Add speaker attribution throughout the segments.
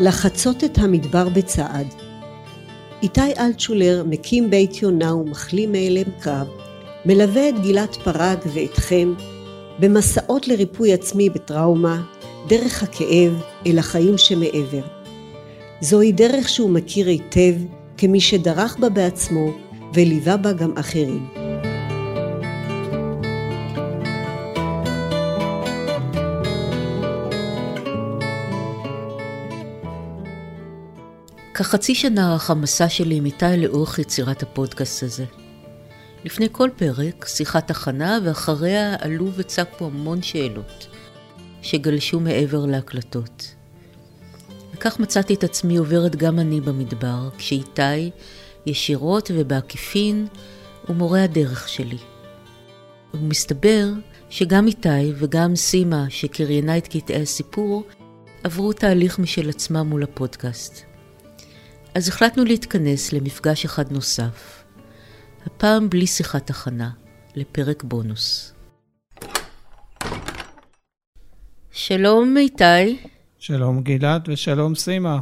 Speaker 1: לחצות את המדבר בצעד. איתי אלטשולר מקים בית יונה ומחלים מאלם קרב, מלווה את גילת פרג ואתכם במסעות לריפוי עצמי בטראומה, דרך הכאב אל החיים שמעבר. זוהי דרך שהוא מכיר היטב כמי שדרך בה בעצמו וליווה בה גם אחרים.
Speaker 2: כחצי שנה ארך המסע שלי עם איתי לאורך יצירת הפודקאסט הזה. לפני כל פרק, שיחת הכנה, ואחריה עלו וצקו המון שאלות, שגלשו מעבר להקלטות. וכך מצאתי את עצמי עוברת גם אני במדבר, כשאיתי, ישירות ובעקיפין, הוא מורה הדרך שלי. ומסתבר שגם איתי וגם סימה, שקריינה את קטעי הסיפור, עברו תהליך משל עצמם מול הפודקאסט. אז החלטנו להתכנס למפגש אחד נוסף, הפעם בלי שיחת הכנה, לפרק בונוס. שלום איתי.
Speaker 3: שלום גלעד ושלום סימה.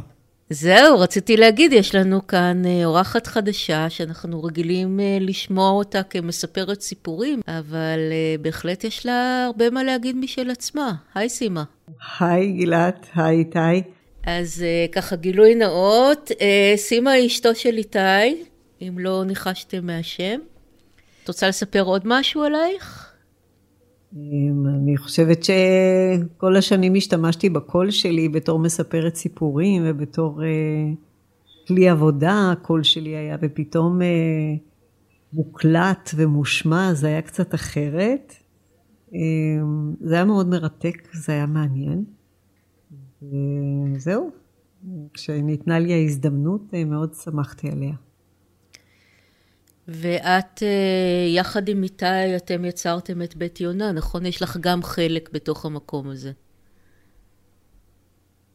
Speaker 2: זהו, רציתי להגיד, יש לנו כאן אה, אורחת חדשה שאנחנו רגילים אה, לשמוע אותה כמספרת סיפורים, אבל אה, בהחלט יש לה הרבה מה להגיד משל עצמה. היי סימה.
Speaker 1: היי גלעד, היי איתי.
Speaker 2: אז ככה גילוי נאות, סימה היא אשתו של איתי, אם לא ניחשתם מהשם. את רוצה לספר עוד משהו עלייך?
Speaker 1: אני חושבת שכל השנים השתמשתי בקול שלי בתור מספרת סיפורים ובתור אה, כלי עבודה, הקול שלי היה ופתאום אה, מוקלט ומושמע, זה היה קצת אחרת. אה, זה היה מאוד מרתק, זה היה מעניין. וזהו, כשניתנה לי ההזדמנות מאוד שמחתי עליה.
Speaker 2: ואת, אה, יחד עם איתי, אתם יצרתם את בית יונה, נכון? יש לך גם חלק בתוך המקום הזה.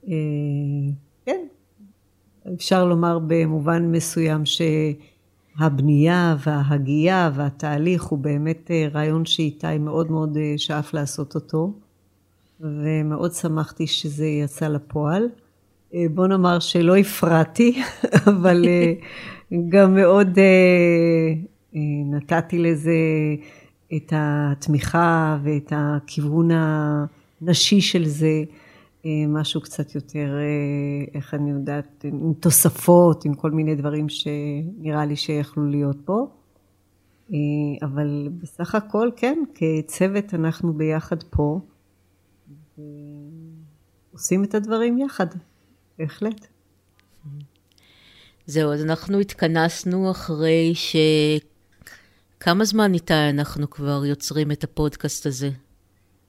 Speaker 1: אה, כן, אפשר לומר במובן מסוים שהבנייה וההגייה והתהליך הוא באמת אה, רעיון שאיתי מאוד מאוד שאף לעשות אותו, ומאוד שמחתי שזה יצא לפועל. בוא נאמר שלא הפרעתי, אבל גם מאוד אה, אה, נתתי לזה את התמיכה ואת הכיוון הנשי של זה, אה, משהו קצת יותר, אה, איך אני יודעת, עם תוספות, עם כל מיני דברים שנראה לי שיכלו להיות פה. אה, אבל בסך הכל, כן, כצוות אנחנו ביחד פה, עושים את הדברים יחד, בהחלט.
Speaker 2: זהו, אז אנחנו התכנסנו אחרי ש... כמה זמן איתה אנחנו כבר יוצרים את הפודקאסט הזה?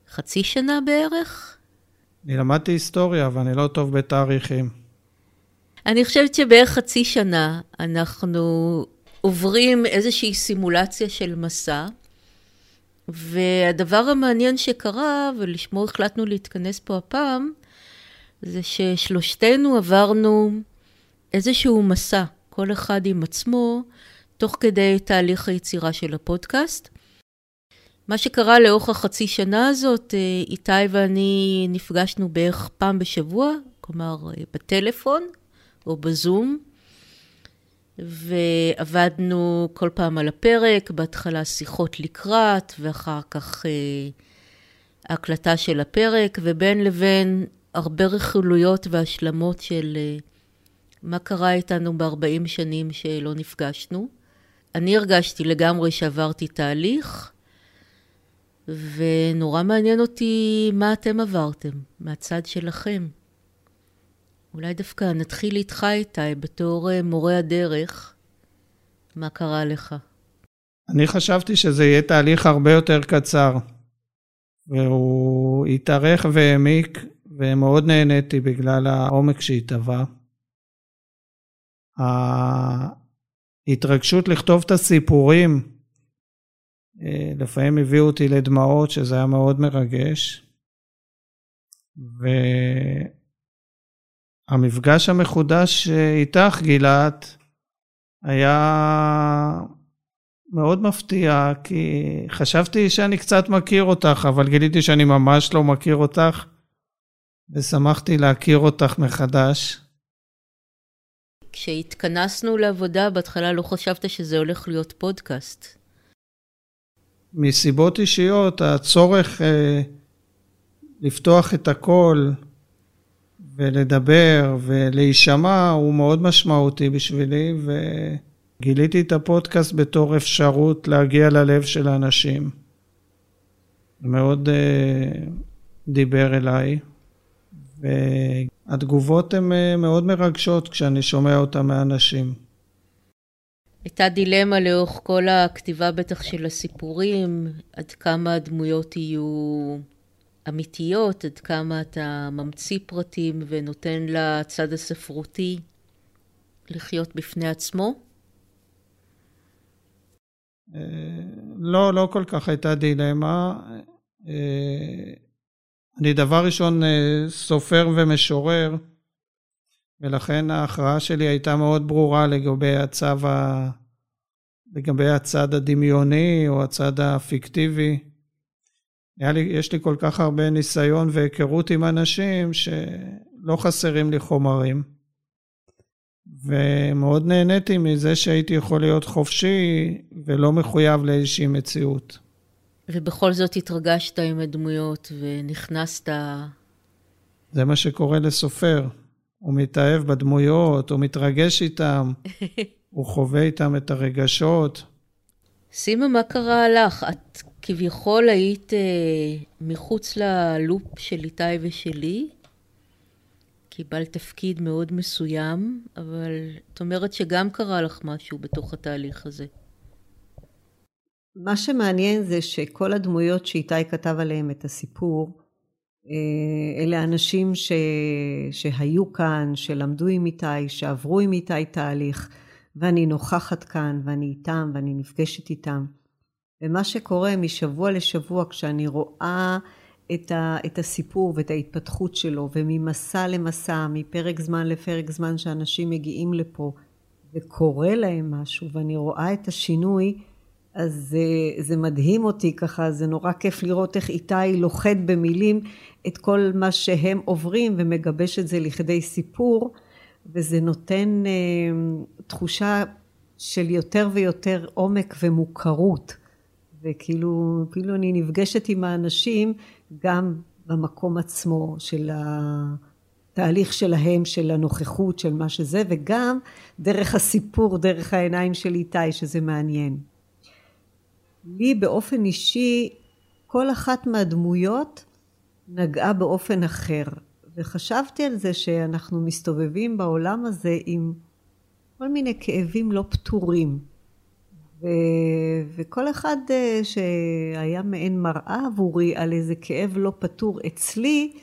Speaker 2: חצי שנה בערך?
Speaker 3: אני למדתי היסטוריה, ואני לא טוב בתאריכים.
Speaker 2: אני חושבת שבערך חצי שנה אנחנו עוברים איזושהי סימולציה של מסע, והדבר המעניין שקרה, ולשמו החלטנו להתכנס פה הפעם, זה ששלושתנו עברנו איזשהו מסע, כל אחד עם עצמו, תוך כדי תהליך היצירה של הפודקאסט. מה שקרה לאורך החצי שנה הזאת, אה, איתי ואני נפגשנו בערך פעם בשבוע, כלומר אה, בטלפון או בזום, ועבדנו כל פעם על הפרק, בהתחלה שיחות לקראת, ואחר כך אה, הקלטה של הפרק, ובין לבין הרבה רכילויות והשלמות של מה קרה איתנו ב-40 שנים שלא נפגשנו. אני הרגשתי לגמרי שעברתי תהליך, ונורא מעניין אותי מה אתם עברתם, מהצד שלכם. אולי דווקא נתחיל איתך, איתי, בתור אה, מורה הדרך. מה קרה לך?
Speaker 3: אני חשבתי שזה יהיה תהליך הרבה יותר קצר, והוא התארך והעמיק, ומאוד נהניתי בגלל העומק שהתהווה. ההתרגשות לכתוב את הסיפורים, אה, לפעמים הביאו אותי לדמעות, שזה היה מאוד מרגש. והמפגש המחודש איתך, גילת, היה מאוד מפתיע, כי חשבתי שאני קצת מכיר אותך, אבל גיליתי שאני ממש לא מכיר אותך. ושמחתי להכיר אותך מחדש.
Speaker 2: כשהתכנסנו לעבודה, בהתחלה לא חשבת שזה הולך להיות פודקאסט.
Speaker 3: מסיבות אישיות, הצורך אה, לפתוח את הכל ולדבר ולהישמע הוא מאוד משמעותי בשבילי, וגיליתי את הפודקאסט בתור אפשרות להגיע ללב של האנשים. מאוד אה, דיבר אליי, והתגובות הן אה, מאוד מרגשות כשאני שומע אותן מאנשים.
Speaker 2: הייתה דילמה לאורך כל הכתיבה בטח של הסיפורים, עד כמה הדמויות יהיו אמיתיות, עד כמה אתה ממציא פרטים ונותן לצד הספרותי לחיות בפני עצמו?
Speaker 3: אה, לא, לא כל כך הייתה דילמה. אה, אני דבר ראשון אה, סופר ומשורר, ולכן ההכרעה שלי הייתה מאוד ברורה לגבי הצו ה... לגבי הצד הדמיוני או הצד הפיקטיבי. לי, יש לי כל כך הרבה ניסיון והיכרות עם אנשים שלא חסרים לי חומרים. ומאוד נהניתי מזה שהייתי יכול להיות חופשי ולא מחויב לאיזושהי מציאות.
Speaker 2: ובכל זאת התרגשת עם הדמויות ונכנסת...
Speaker 3: זה מה שקורה לסופר. הוא מתאהב בדמויות, הוא מתרגש איתם, הוא חווה איתם את הרגשות.
Speaker 2: סימה, מה קרה לך? את כביכול היית אה, מחוץ ללופ של איתי ושלי. קיבלת תפקיד מאוד מסוים, אבל את אומרת שגם קרה לך משהו בתוך התהליך הזה.
Speaker 1: מה שמעניין זה שכל הדמויות שאיתי כתב עליהם את הסיפור, אה, אלה אנשים ש... שהיו כאן, שלמדו עם איתי, שעברו עם איתי תהליך, ואני נוכחת כאן, ואני איתם, ואני נפגשת איתם. ומה שקורה משבוע לשבוע, כשאני רואה את, ה... את הסיפור ואת ההתפתחות שלו, וממסע למסע, מפרק זמן לפרק זמן שאנשים מגיעים לפה, וקורה להם משהו, ואני רואה את השינוי, אז זה, זה מדהים אותי ככה, זה נורא כיף לראות איך איתי לוכד במילים את כל מה שהם עוברים ומגבש את זה לכדי סיפור, וזה נותן אה, תחושה של יותר ויותר עומק ומוכרות. וכאילו, כאילו אני נפגשת עם האנשים גם במקום עצמו של התהליך שלהם, של הנוכחות, של מה שזה, וגם דרך הסיפור, דרך העיניים של איתי, שזה מעניין. לי באופן אישי, כל אחת מהדמויות נגעה באופן אחר. וחשבתי על זה שאנחנו מסתובבים בעולם הזה עם כל מיני כאבים לא פתורים. ו... וכל אחד אה, שהיה מעין מראה עבורי על איזה כאב לא פתור אצלי,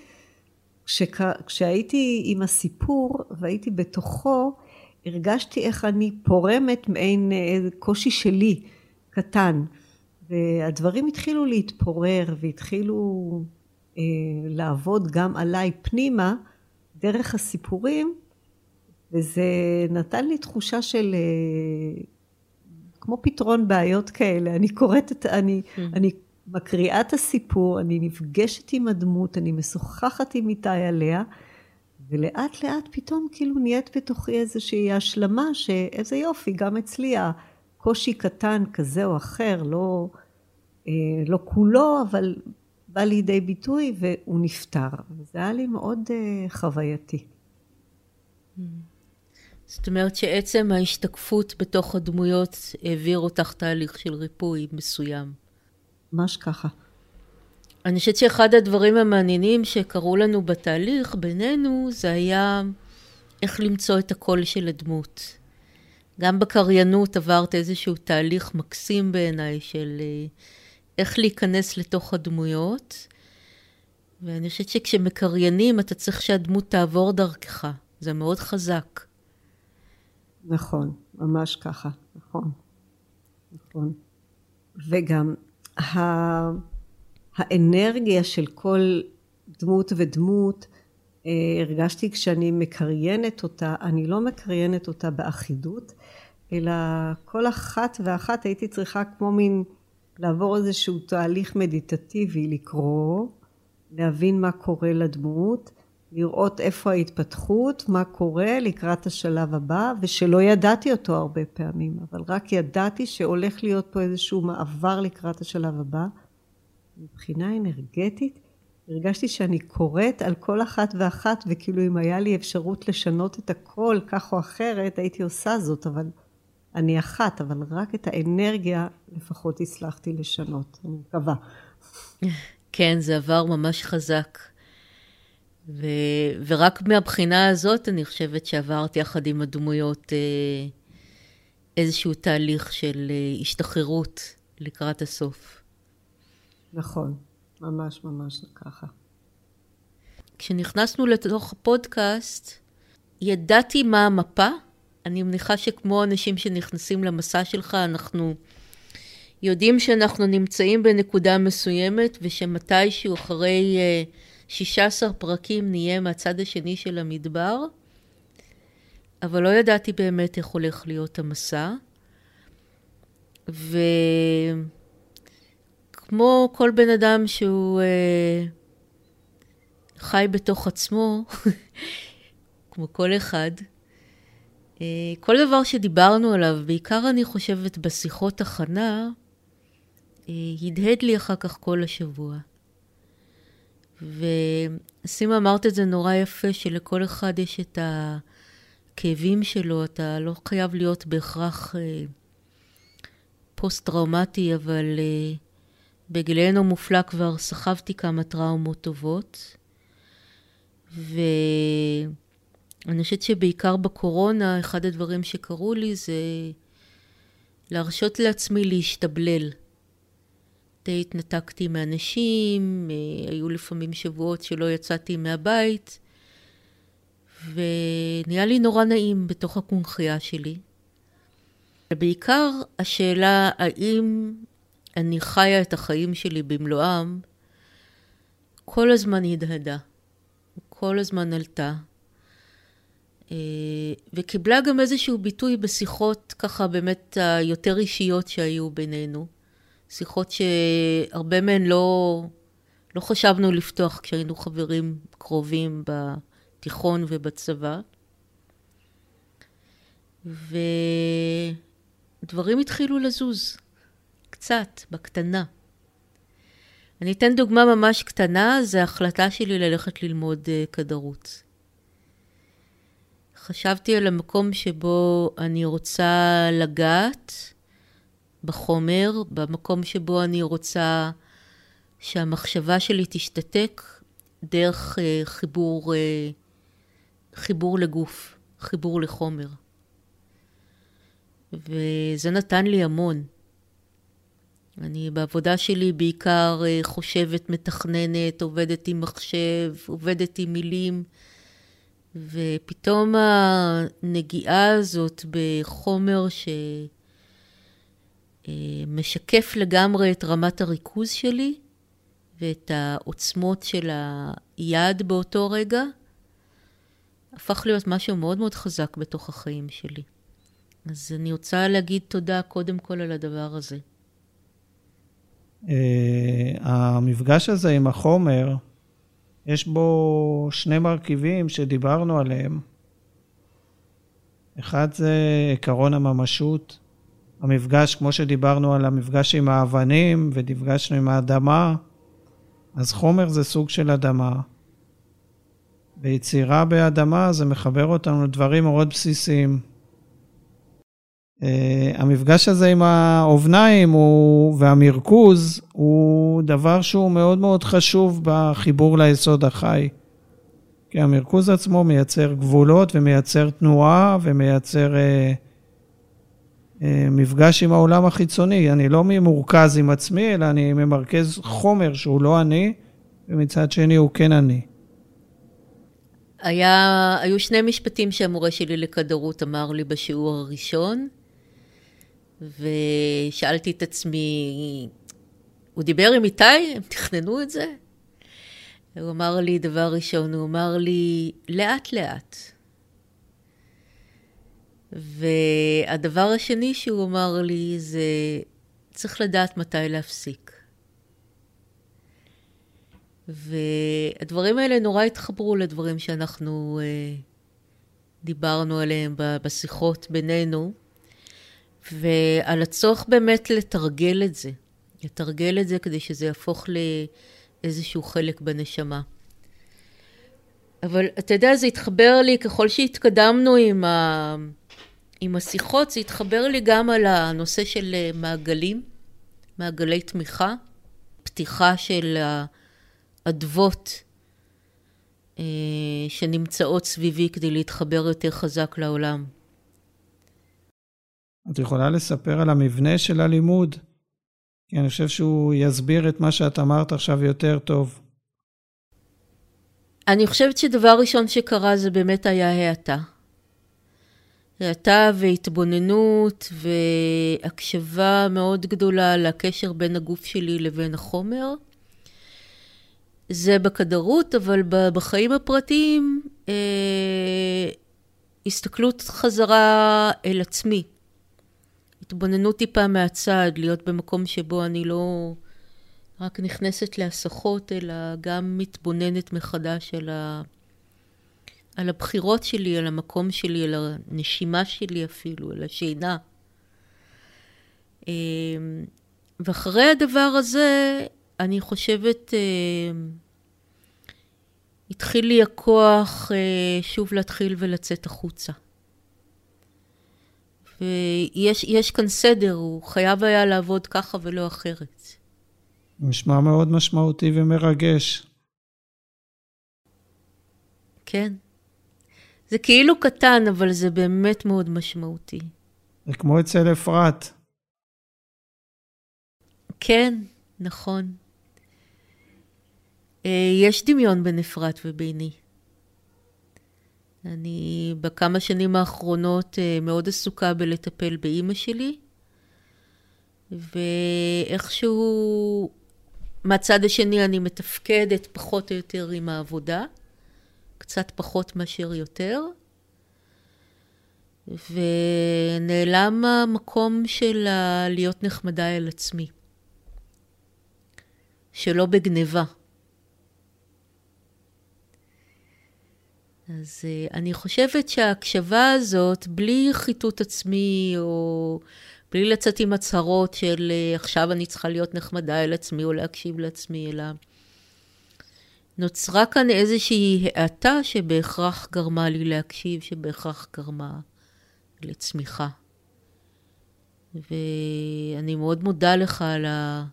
Speaker 1: כשק... כשהייתי עם הסיפור והייתי בתוכו, הרגשתי איך אני פורמת מעין אה, קושי שלי, קטן. והדברים התחילו להתפורר והתחילו אה, לעבוד גם עליי פנימה דרך הסיפורים, וזה נתן לי תחושה של אה, כמו פתרון בעיות כאלה. אני קוראת את, אני, mm. אני מקריאה את הסיפור, אני נפגשת עם הדמות, אני משוחחת עם איתי עליה, ולאט לאט פתאום כאילו נהיית בתוכי איזושהי השלמה שאיזה יופי, גם אצלי קושי קטן כזה או אחר, לא, אה, לא כולו, אבל בא לידי ביטוי והוא נפטר. וזה היה לי מאוד אה, חווייתי.
Speaker 2: זאת אומרת שעצם ההשתקפות בתוך הדמויות העביר אותך תהליך של ריפוי מסוים.
Speaker 1: ממש ככה.
Speaker 2: אני חושבת שאחד הדברים המעניינים שקרו לנו בתהליך בינינו זה היה איך למצוא את הקול של הדמות. גם בקריינות עברת איזשהו תהליך מקסים בעיניי של אה, איך להיכנס לתוך הדמויות. ואני חושבת שכשמקריינים אתה צריך שהדמות תעבור דרכך. זה מאוד חזק.
Speaker 1: נכון, ממש ככה, נכון. נכון. וגם ה... האנרגיה של כל דמות ודמות, אה, הרגשתי כשאני מקריינת אותה, אני לא מקריינת אותה באחידות, אלא כל אחת ואחת הייתי צריכה כמו מין לעבור איזשהו תהליך מדיטטיבי, לקרוא, להבין מה קורה לדמות, לראות איפה ההתפתחות, מה קורה לקראת השלב הבא, ושלא ידעתי אותו הרבה פעמים, אבל רק ידעתי שהולך להיות פה איזשהו מעבר לקראת השלב הבא. מבחינה אנרגטית, הרגשתי שאני קוראת על כל אחת ואחת, וכאילו אם היה לי אפשרות לשנות את הכל כך או אחרת, הייתי עושה זאת, אבל אני אחת, אבל רק את האנרגיה לפחות הצלחתי לשנות, אני מקווה.
Speaker 2: כן, זה עבר ממש חזק. ו... ורק מהבחינה הזאת אני חושבת שעברתי יחד עם הדמויות אה, איזשהו תהליך של אה, השתחררות לקראת הסוף.
Speaker 1: נכון, ממש ממש ככה.
Speaker 2: כשנכנסנו לתוך הפודקאסט, ידעתי מה המפה. אני מניחה שכמו אנשים שנכנסים למסע שלך, אנחנו יודעים שאנחנו נמצאים בנקודה מסוימת ושמתישהו אחרי uh, 16 פרקים נהיה מהצד השני של המדבר, אבל לא ידעתי באמת איך הולך להיות המסע. וכמו כל בן אדם שהוא uh, חי בתוך עצמו, כמו כל אחד, uh, כל דבר שדיברנו עליו, בעיקר אני חושבת בשיחות הכנה, uh, הדהד לי אחר כך כל השבוע. וסימה אמרת את זה נורא יפה, שלכל אחד יש את הכאבים שלו, אתה לא חייב להיות בהכרח אה, פוסט-טראומטי, אבל אה, בגילנו מופלא כבר סחבתי כמה טראומות טובות. ואני חושבת שבעיקר בקורונה, אחד הדברים שקרו לי זה להרשות לעצמי להשתבלל. די התנתקתי מאנשים, אה, היו לפעמים שבועות שלא יצאתי מהבית, ונהיה לי נורא נעים בתוך הקונכייה שלי. ובעיקר השאלה האם אני חיה את החיים שלי במלואם, כל הזמן הדהדה, כל הזמן עלתה, אה, וקיבלה גם איזשהו ביטוי בשיחות ככה באמת היותר אישיות שהיו בינינו. שיחות שהרבה מהן לא, לא חשבנו לפתוח כשהיינו חברים קרובים בתיכון ובצבא. ודברים התחילו לזוז, קצת, בקטנה. אני אתן דוגמה ממש קטנה, זה ההחלטה שלי ללכת ללמוד uh, כדרות. חשבתי על המקום שבו אני רוצה לגעת, בחומר, במקום שבו אני רוצה שהמחשבה שלי תשתתק דרך uh, חיבור, uh, חיבור לגוף, חיבור לחומר. וזה נתן לי המון. אני בעבודה שלי בעיקר uh, חושבת, מתכננת, עובדת עם מחשב, עובדת עם מילים, ופתאום הנגיעה הזאת בחומר ש... אה, משקף לגמרי את רמת הריכוז שלי ואת העוצמות של היד באותו רגע, הפך להיות משהו מאוד מאוד חזק בתוך החיים שלי. אז אני רוצה להגיד תודה קודם כל על הדבר הזה.
Speaker 3: Uh, המפגש הזה עם החומר, יש בו שני מרכיבים שדיברנו עליהם. אחד זה עקרון הממשות, המפגש, כמו שדיברנו על המפגש עם האבנים ונפגשנו עם האדמה, אז חומר זה סוג של אדמה. ויצירה באדמה זה מחבר אותנו לדברים מאוד בסיסיים. Uh, המפגש הזה עם האובניים הוא, והמרכוז הוא דבר שהוא מאוד מאוד חשוב בחיבור ליסוד החי. כי המרכוז עצמו מייצר גבולות ומייצר תנועה ומייצר אה, מפגש עם העולם החיצוני. אני לא ממורכז עם עצמי, אלא אני ממרכז חומר שהוא לא אני, ומצד שני הוא כן אני.
Speaker 2: היה, היו שני משפטים שהמורה שלי לכדרות אמר לי בשיעור הראשון, ושאלתי את עצמי, הוא דיבר עם איתי? הם תכננו את זה? הוא אמר לי, דבר ראשון, הוא אמר לי, לאט לאט. והדבר השני שהוא אמר לי זה, צריך לדעת מתי להפסיק. והדברים האלה נורא התחברו לדברים שאנחנו אה, דיברנו עליהם בשיחות בינינו, ועל הצורך באמת לתרגל את זה, לתרגל את זה כדי שזה יהפוך לאיזשהו חלק בנשמה. אבל אתה יודע, זה התחבר לי, ככל שהתקדמנו עם, ה... עם השיחות, זה התחבר לי גם על הנושא של אה, מעגלים, מעגלי תמיכה, פתיחה של האדוות אה, שנמצאות סביבי כדי להתחבר יותר חזק לעולם.
Speaker 3: את יכולה לספר על המבנה של הלימוד? כי אני חושב שהוא יסביר את מה שאת אמרת עכשיו יותר טוב.
Speaker 2: אני חושבת שדבר ראשון שקרה זה באמת היה האטה. האטה והתבוננות והקשבה מאוד גדולה לקשר בין הגוף שלי לבין החומר. זה בכדרות, אבל בחיים הפרטיים אה, הסתכלות חזרה אל עצמי. התבוננות טיפה מהצד, להיות במקום שבו אני לא רק נכנסת להסחות, אלא גם מתבוננת מחדש על, ה... על הבחירות שלי, על המקום שלי, על הנשימה שלי אפילו, על השינה. אה, ואחרי הדבר הזה, אני חושבת, אה, התחיל לי הכוח אה, שוב להתחיל ולצאת החוצה. ויש כאן סדר, הוא חייב היה לעבוד ככה ולא אחרת.
Speaker 3: נשמע מאוד משמעותי ומרגש.
Speaker 2: כן. זה כאילו קטן, אבל זה באמת מאוד משמעותי.
Speaker 3: זה כמו אצל אפרת.
Speaker 2: כן, נכון. אה, יש דמיון בין אפרת וביני. אני בכמה שנים האחרונות אה, מאוד עסוקה בלטפל באימא שלי, ואיכשהו מהצד השני אני מתפקדת פחות או יותר עם העבודה, קצת פחות מאשר יותר, ונעלם המקום של להיות נחמדה אל עצמי, שלא בגניבה. אז אה, אני חושבת שההקשבה הזאת, בלי חיטוט עצמי, או בלי לצאת עם הצהרות של אה, עכשיו אני צריכה להיות נחמדה אל עצמי או להקשיב לעצמי, אלא נוצרה כאן איזושהי האטה שבהכרח גרמה לי להקשיב, שבהכרח גרמה לצמיחה. ואני מאוד מודה לך על, ה...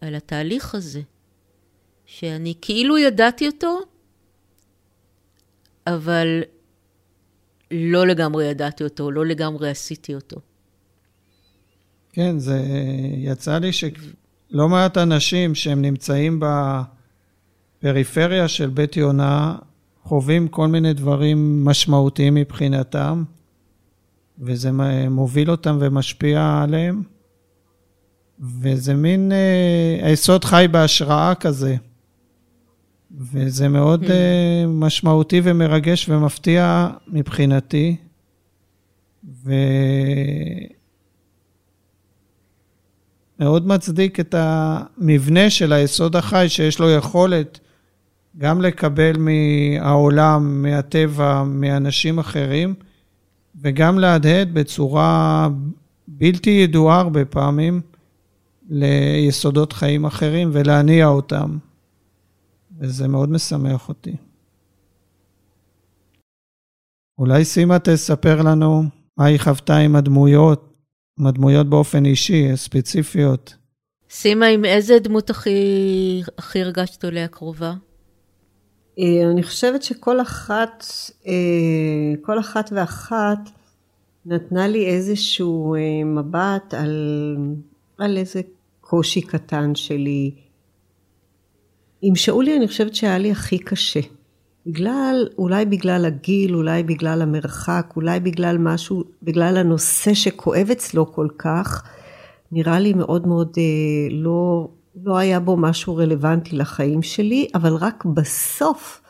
Speaker 2: על התהליך הזה, שאני כאילו ידעתי אותו, אבל לא לגמרי ידעתי אותו, לא לגמרי עשיתי אותו.
Speaker 3: כן, זה יצא לי שלא מעט אנשים שהם נמצאים בפריפריה של בית יונה, חווים כל מיני דברים משמעותיים מבחינתם, וזה מוביל אותם ומשפיע עליהם. וזה מין אה, היסוד חי בהשראה כזה. וזה מאוד mm. uh, משמעותי ומרגש ומפתיע מבחינתי. ומאוד מצדיק את המבנה של היסוד החי, שיש לו יכולת גם לקבל מהעולם, מהטבע, מאנשים אחרים, וגם להדהד בצורה בלתי ידועה הרבה פעמים ליסודות חיים אחרים ולהניע אותם. וזה מאוד משמח אותי. אולי סימה תספר לנו מה היא חוותה עם הדמויות, עם הדמויות באופן אישי, ספציפיות.
Speaker 2: סימה, עם איזה דמות הכי, הכי הרגשת עליה קרובה?
Speaker 1: אה, אני חושבת שכל אחת, אה, כל אחת ואחת נתנה לי איזשהו אה, מבט על, על איזה קושי קטן שלי, עם שאולי אני חושבת שהיה לי הכי קשה. בגלל, אולי בגלל הגיל, אולי בגלל המרחק, אולי בגלל משהו, בגלל הנושא שכואב אצלו כל כך, נראה לי מאוד מאוד לא, לא היה בו משהו רלוונטי לחיים שלי, אבל רק בסוף,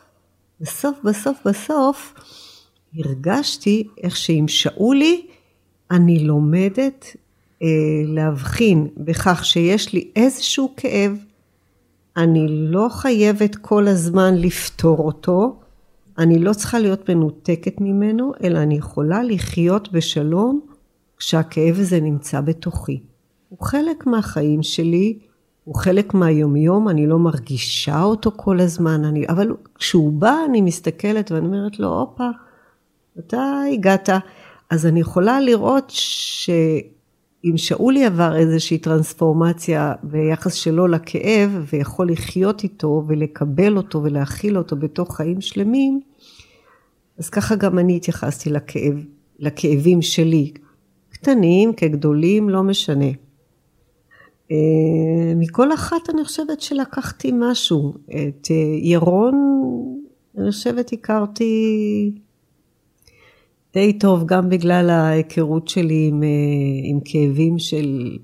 Speaker 1: בסוף, בסוף, בסוף, הרגשתי איך שעם שאולי אני לומדת אה, להבחין בכך שיש לי איזשהו כאב, אני לא חייבת כל הזמן לפתור אותו, אני לא צריכה להיות מנותקת ממנו, אלא אני יכולה לחיות בשלום כשהכאב הזה נמצא בתוכי. הוא חלק מהחיים שלי, הוא חלק מהיומיום, אני לא מרגישה אותו כל הזמן, אני, אבל כשהוא בא אני מסתכלת ואני אומרת לו, הופה, אתה הגעת. אז אני יכולה לראות שאם שאולי עבר איזושהי טרנספורמציה ביחס שלו לכאב, ויכול לחיות איתו ולקבל אותו ולהכיל אותו בתוך חיים שלמים, אז ככה גם אני התייחסתי לכאב, לכאבים שלי, קטנים כגדולים, לא משנה. אה, מכל אחת אני חושבת שלקחתי משהו. את אה, ירון, אני חושבת הכרתי די טוב, גם בגלל ההיכרות שלי עם, אה, עם כאבים של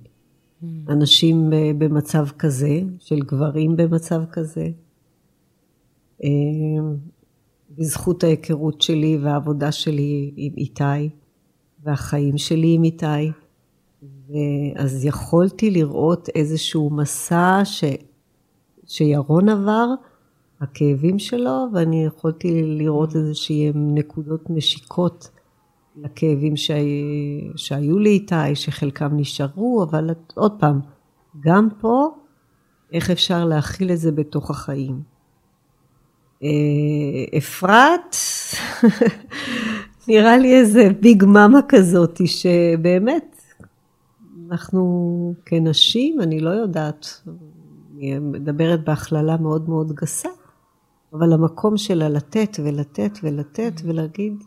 Speaker 1: אנשים במצב כזה, של גברים במצב כזה. בזכות ההיכרות שלי והעבודה שלי עם איתי, והחיים שלי עם איתי. אז יכולתי לראות איזשהו מסע ש... שירון עבר, הכאבים שלו, ואני יכולתי לראות איזשהם נקודות משיקות לכאבים שהי... שהיו לי איתי, שחלקם נשארו, אבל עוד פעם, גם פה, איך אפשר להכיל את זה בתוך החיים. אה, אפרת, נראה לי איזה ביג מאמה כזאת, שבאמת, אנחנו כנשים, אני לא יודעת, אני מדברת בהכללה מאוד מאוד גסה, אבל המקום שלה לתת ולתת ולתת ולהגיד,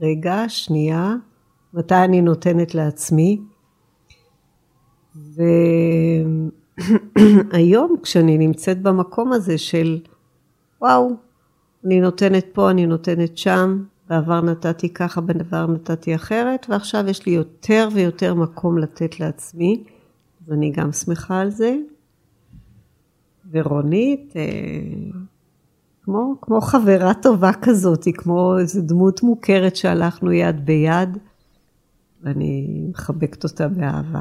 Speaker 1: רגע, שנייה, מתי אני נותנת לעצמי? והיום כשאני נמצאת במקום הזה של וואו, אני נותנת פה, אני נותנת שם, בעבר נתתי ככה, בעבר נתתי אחרת, ועכשיו יש לי יותר ויותר מקום לתת לעצמי, אז אני גם שמחה על זה. ורונית, אה, כמו, כמו חברה טובה כזאת, כמו איזו דמות מוכרת שהלכנו יד ביד, ואני מחבקת אותה באהבה.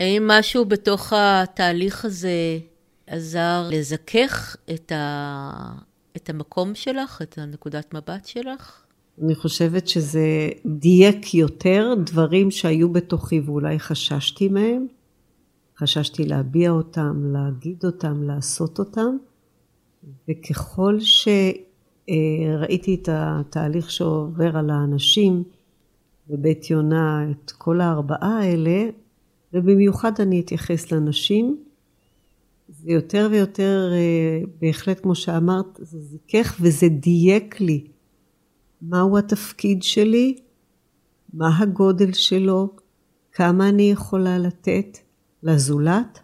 Speaker 2: האם משהו בתוך התהליך הזה עזר לזכך את, ה... את המקום שלך, את הנקודת מבט שלך?
Speaker 1: אני חושבת שזה דייק יותר דברים שהיו בתוכי ואולי חששתי מהם. חששתי להביע אותם, להגיד אותם, לעשות אותם. וככל שראיתי את התהליך שעובר על האנשים בבית יונה, את כל הארבעה האלה, ובמיוחד אני אתייחס לנשים, זה יותר ויותר, אה, בהחלט כמו שאמרת, זה זיכך וזה דייק לי מהו התפקיד שלי, מה הגודל שלו, כמה אני יכולה לתת לזולת,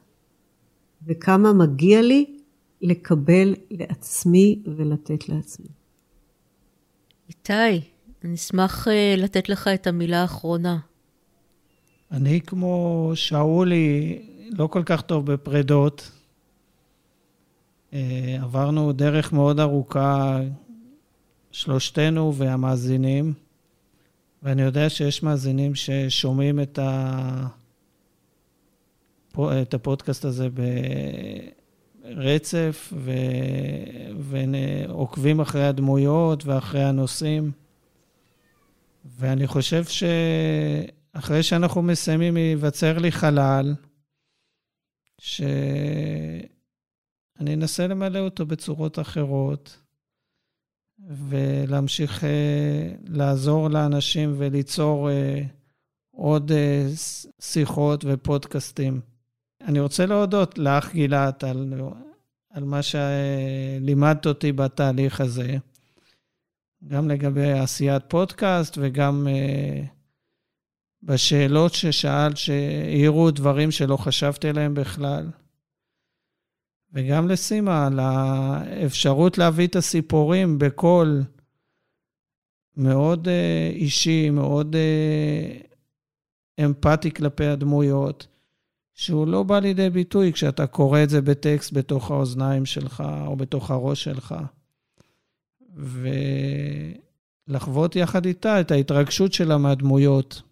Speaker 1: וכמה מגיע לי לקבל לעצמי ולתת לעצמי.
Speaker 2: איתי, אני אשמח אה, לתת לך את המילה האחרונה.
Speaker 3: אני כמו שאולי, לא כל כך טוב בפרדות. אה, עברנו דרך מאוד ארוכה, שלושתנו והמאזינים, ואני יודע שיש מאזינים ששומעים את, ה... את הפודקאסט הזה ברצף ו... ועוקבים אחרי הדמויות ואחרי הנושאים. ואני חושב שאחרי שאנחנו מסיימים, ייווצר לי חלל, ש... אני אנסה למלא אותו בצורות אחרות, ולהמשיך אה, לעזור לאנשים וליצור אה, עוד אה, שיחות ופודקאסטים. אני רוצה להודות לך, גילת, על, על מה שלימדת אותי בתהליך הזה, גם לגבי עשיית פודקאסט וגם בשאלות ששאלת, שהעירו דברים שלא חשבתי עליהם בכלל. וגם לסימה, על האפשרות להביא את הסיפורים בקול מאוד uh, אישי, מאוד uh, אמפתי כלפי הדמויות, שהוא לא בא לידי ביטוי כשאתה קורא את זה בטקסט בתוך האוזניים שלך או בתוך הראש שלך. ולחוות יחד איתה את ההתרגשות שלה מהדמויות.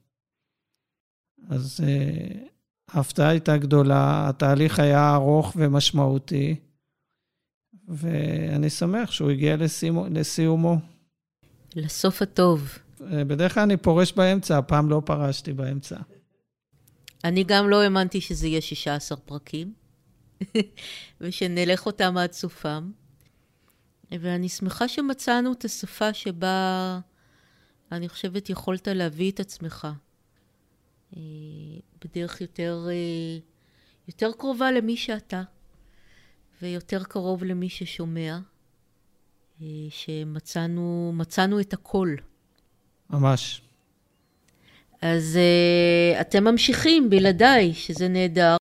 Speaker 3: אז uh, ההפתעה הייתה גדולה, התהליך היה ארוך ומשמעותי, ואני שמח שהוא הגיע לסיומו. לסיומו.
Speaker 2: לסוף הטוב.
Speaker 3: בדרך כלל אני פורש באמצע, הפעם לא פרשתי באמצע.
Speaker 2: אני גם לא האמנתי שזה יהיה 16 פרקים, ושנלך אותם עד סופם. ואני שמחה שמצאנו את השפה שבה אני חושבת יכולת להביא את עצמך אה, בדרך יותר, אה, יותר קרובה למי שאתה, ויותר קרוב למי ששומע, אה, שמצאנו את הכל.
Speaker 3: ממש.
Speaker 2: אז אתם ממשיכים בלעדיי, שזה נהדר.